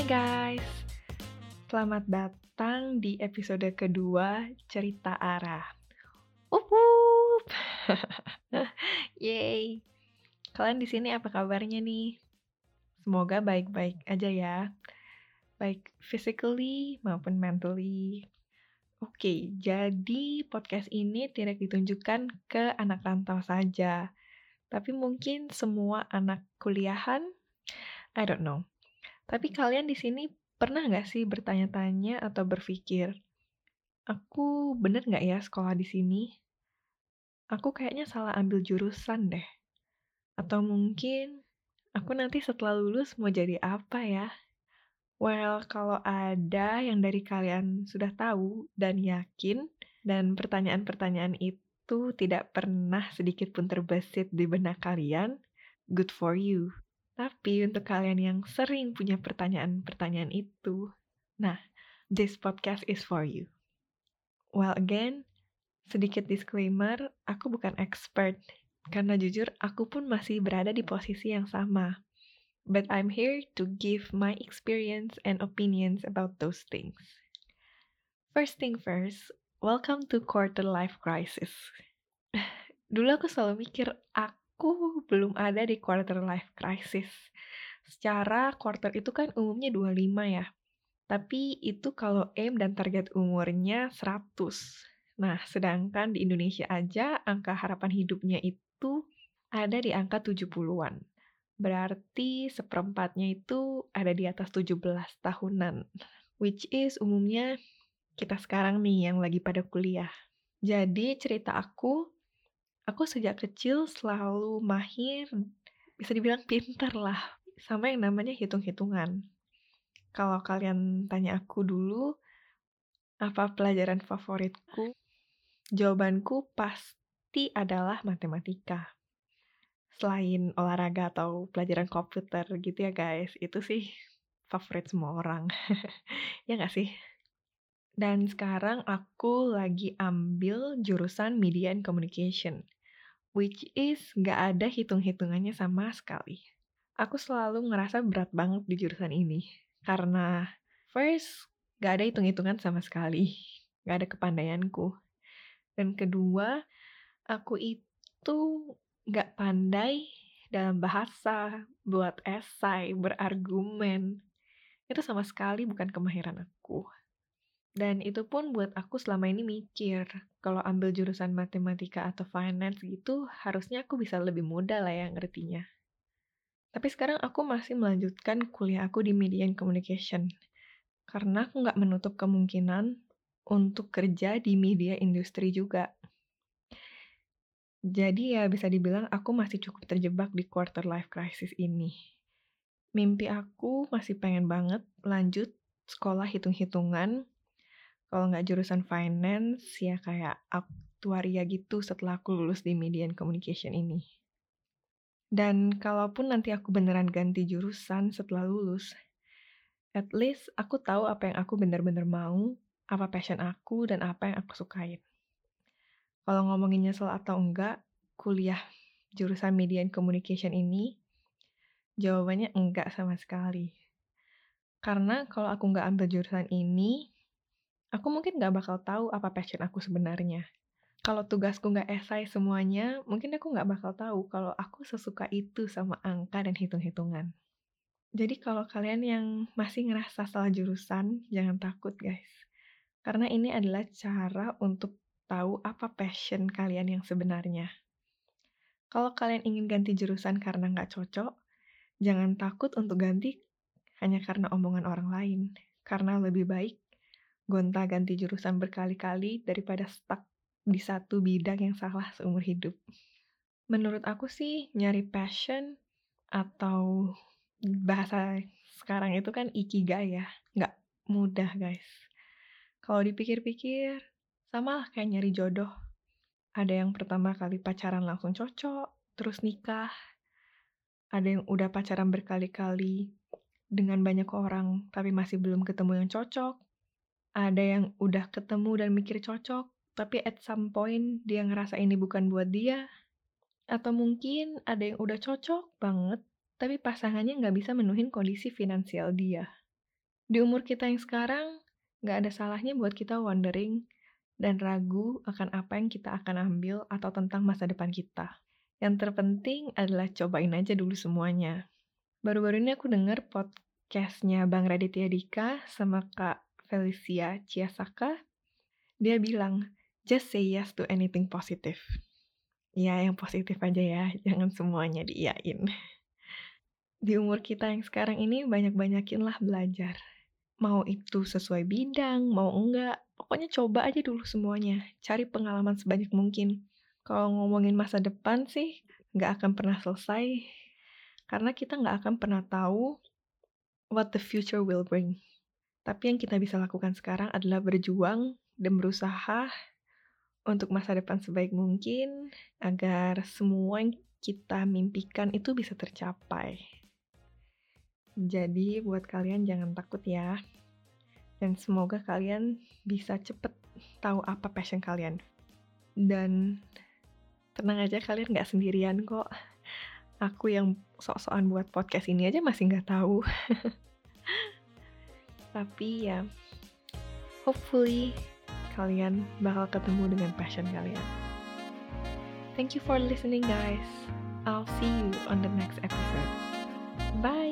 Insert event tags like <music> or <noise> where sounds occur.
Hai guys, selamat datang di episode kedua Cerita Arah. Up, <laughs> Yeay. Kalian di sini apa kabarnya nih? Semoga baik-baik aja ya. Baik physically maupun mentally. Oke, jadi podcast ini tidak ditunjukkan ke anak rantau saja. Tapi mungkin semua anak kuliahan, I don't know. Tapi kalian di sini pernah nggak sih bertanya-tanya atau berpikir, aku bener nggak ya sekolah di sini? Aku kayaknya salah ambil jurusan deh. Atau mungkin aku nanti setelah lulus mau jadi apa ya? Well, kalau ada yang dari kalian sudah tahu dan yakin, dan pertanyaan-pertanyaan itu tidak pernah sedikit pun terbesit di benak kalian, good for you. Tapi untuk kalian yang sering punya pertanyaan-pertanyaan itu, nah, this podcast is for you. Well, again, sedikit disclaimer, aku bukan expert, karena jujur aku pun masih berada di posisi yang sama but I'm here to give my experience and opinions about those things. First thing first, welcome to quarter life crisis. <laughs> Dulu aku selalu mikir, aku belum ada di quarter life crisis. Secara quarter itu kan umumnya 25 ya. Tapi itu kalau aim dan target umurnya 100. Nah, sedangkan di Indonesia aja angka harapan hidupnya itu ada di angka 70-an. Berarti seperempatnya itu ada di atas 17 tahunan. Which is umumnya kita sekarang nih yang lagi pada kuliah. Jadi cerita aku, aku sejak kecil selalu mahir, bisa dibilang pintar lah, sama yang namanya hitung-hitungan. Kalau kalian tanya aku dulu, apa pelajaran favoritku? Jawabanku pasti adalah matematika selain olahraga atau pelajaran komputer gitu ya guys, itu sih favorit semua orang. <laughs> ya nggak sih? Dan sekarang aku lagi ambil jurusan Media and Communication, which is nggak ada hitung-hitungannya sama sekali. Aku selalu ngerasa berat banget di jurusan ini, karena first, nggak ada hitung-hitungan sama sekali, nggak ada kepandaianku. Dan kedua, aku itu nggak pandai dalam bahasa, buat esai, berargumen. Itu sama sekali bukan kemahiran aku. Dan itu pun buat aku selama ini mikir, kalau ambil jurusan matematika atau finance gitu, harusnya aku bisa lebih mudah lah ya ngertinya. Tapi sekarang aku masih melanjutkan kuliah aku di Media and Communication. Karena aku nggak menutup kemungkinan untuk kerja di media industri juga. Jadi ya bisa dibilang aku masih cukup terjebak di quarter life crisis ini. Mimpi aku masih pengen banget lanjut sekolah hitung-hitungan. Kalau nggak jurusan finance, ya kayak aktuaria gitu setelah aku lulus di media and communication ini. Dan kalaupun nanti aku beneran ganti jurusan setelah lulus, at least aku tahu apa yang aku bener-bener mau, apa passion aku, dan apa yang aku sukain. Kalau ngomongin nyesel atau enggak, kuliah jurusan Media and Communication ini, jawabannya enggak sama sekali. Karena kalau aku nggak ambil jurusan ini, aku mungkin nggak bakal tahu apa passion aku sebenarnya. Kalau tugasku nggak esai semuanya, mungkin aku nggak bakal tahu kalau aku sesuka itu sama angka dan hitung-hitungan. Jadi kalau kalian yang masih ngerasa salah jurusan, jangan takut guys. Karena ini adalah cara untuk tahu apa passion kalian yang sebenarnya. Kalau kalian ingin ganti jurusan karena nggak cocok, jangan takut untuk ganti hanya karena omongan orang lain. Karena lebih baik gonta ganti jurusan berkali-kali daripada stuck di satu bidang yang salah seumur hidup. Menurut aku sih, nyari passion atau bahasa sekarang itu kan ikigai ya. Nggak mudah guys. Kalau dipikir-pikir, sama lah kayak nyari jodoh. Ada yang pertama kali pacaran langsung cocok, terus nikah. Ada yang udah pacaran berkali-kali dengan banyak orang, tapi masih belum ketemu yang cocok. Ada yang udah ketemu dan mikir cocok, tapi at some point dia ngerasa ini bukan buat dia. Atau mungkin ada yang udah cocok banget, tapi pasangannya nggak bisa menuhin kondisi finansial dia. Di umur kita yang sekarang, nggak ada salahnya buat kita wondering dan ragu akan apa yang kita akan ambil atau tentang masa depan kita. Yang terpenting adalah cobain aja dulu semuanya. Baru-baru ini aku denger podcastnya Bang Raditya Dika sama Kak Felicia Ciasaka. Dia bilang, just say yes to anything positive. Ya, yang positif aja ya, jangan semuanya diiyain. <laughs> Di umur kita yang sekarang ini banyak-banyakin lah belajar mau itu sesuai bidang, mau enggak, pokoknya coba aja dulu semuanya. Cari pengalaman sebanyak mungkin. Kalau ngomongin masa depan sih, nggak akan pernah selesai. Karena kita nggak akan pernah tahu what the future will bring. Tapi yang kita bisa lakukan sekarang adalah berjuang dan berusaha untuk masa depan sebaik mungkin agar semua yang kita mimpikan itu bisa tercapai. Jadi buat kalian jangan takut ya. Dan semoga kalian bisa cepet tahu apa passion kalian. Dan tenang aja kalian nggak sendirian kok. Aku yang sok-sokan buat podcast ini aja masih nggak tahu. <laughs> Tapi ya, hopefully kalian bakal ketemu dengan passion kalian. Thank you for listening guys. I'll see you on the next episode. Bye!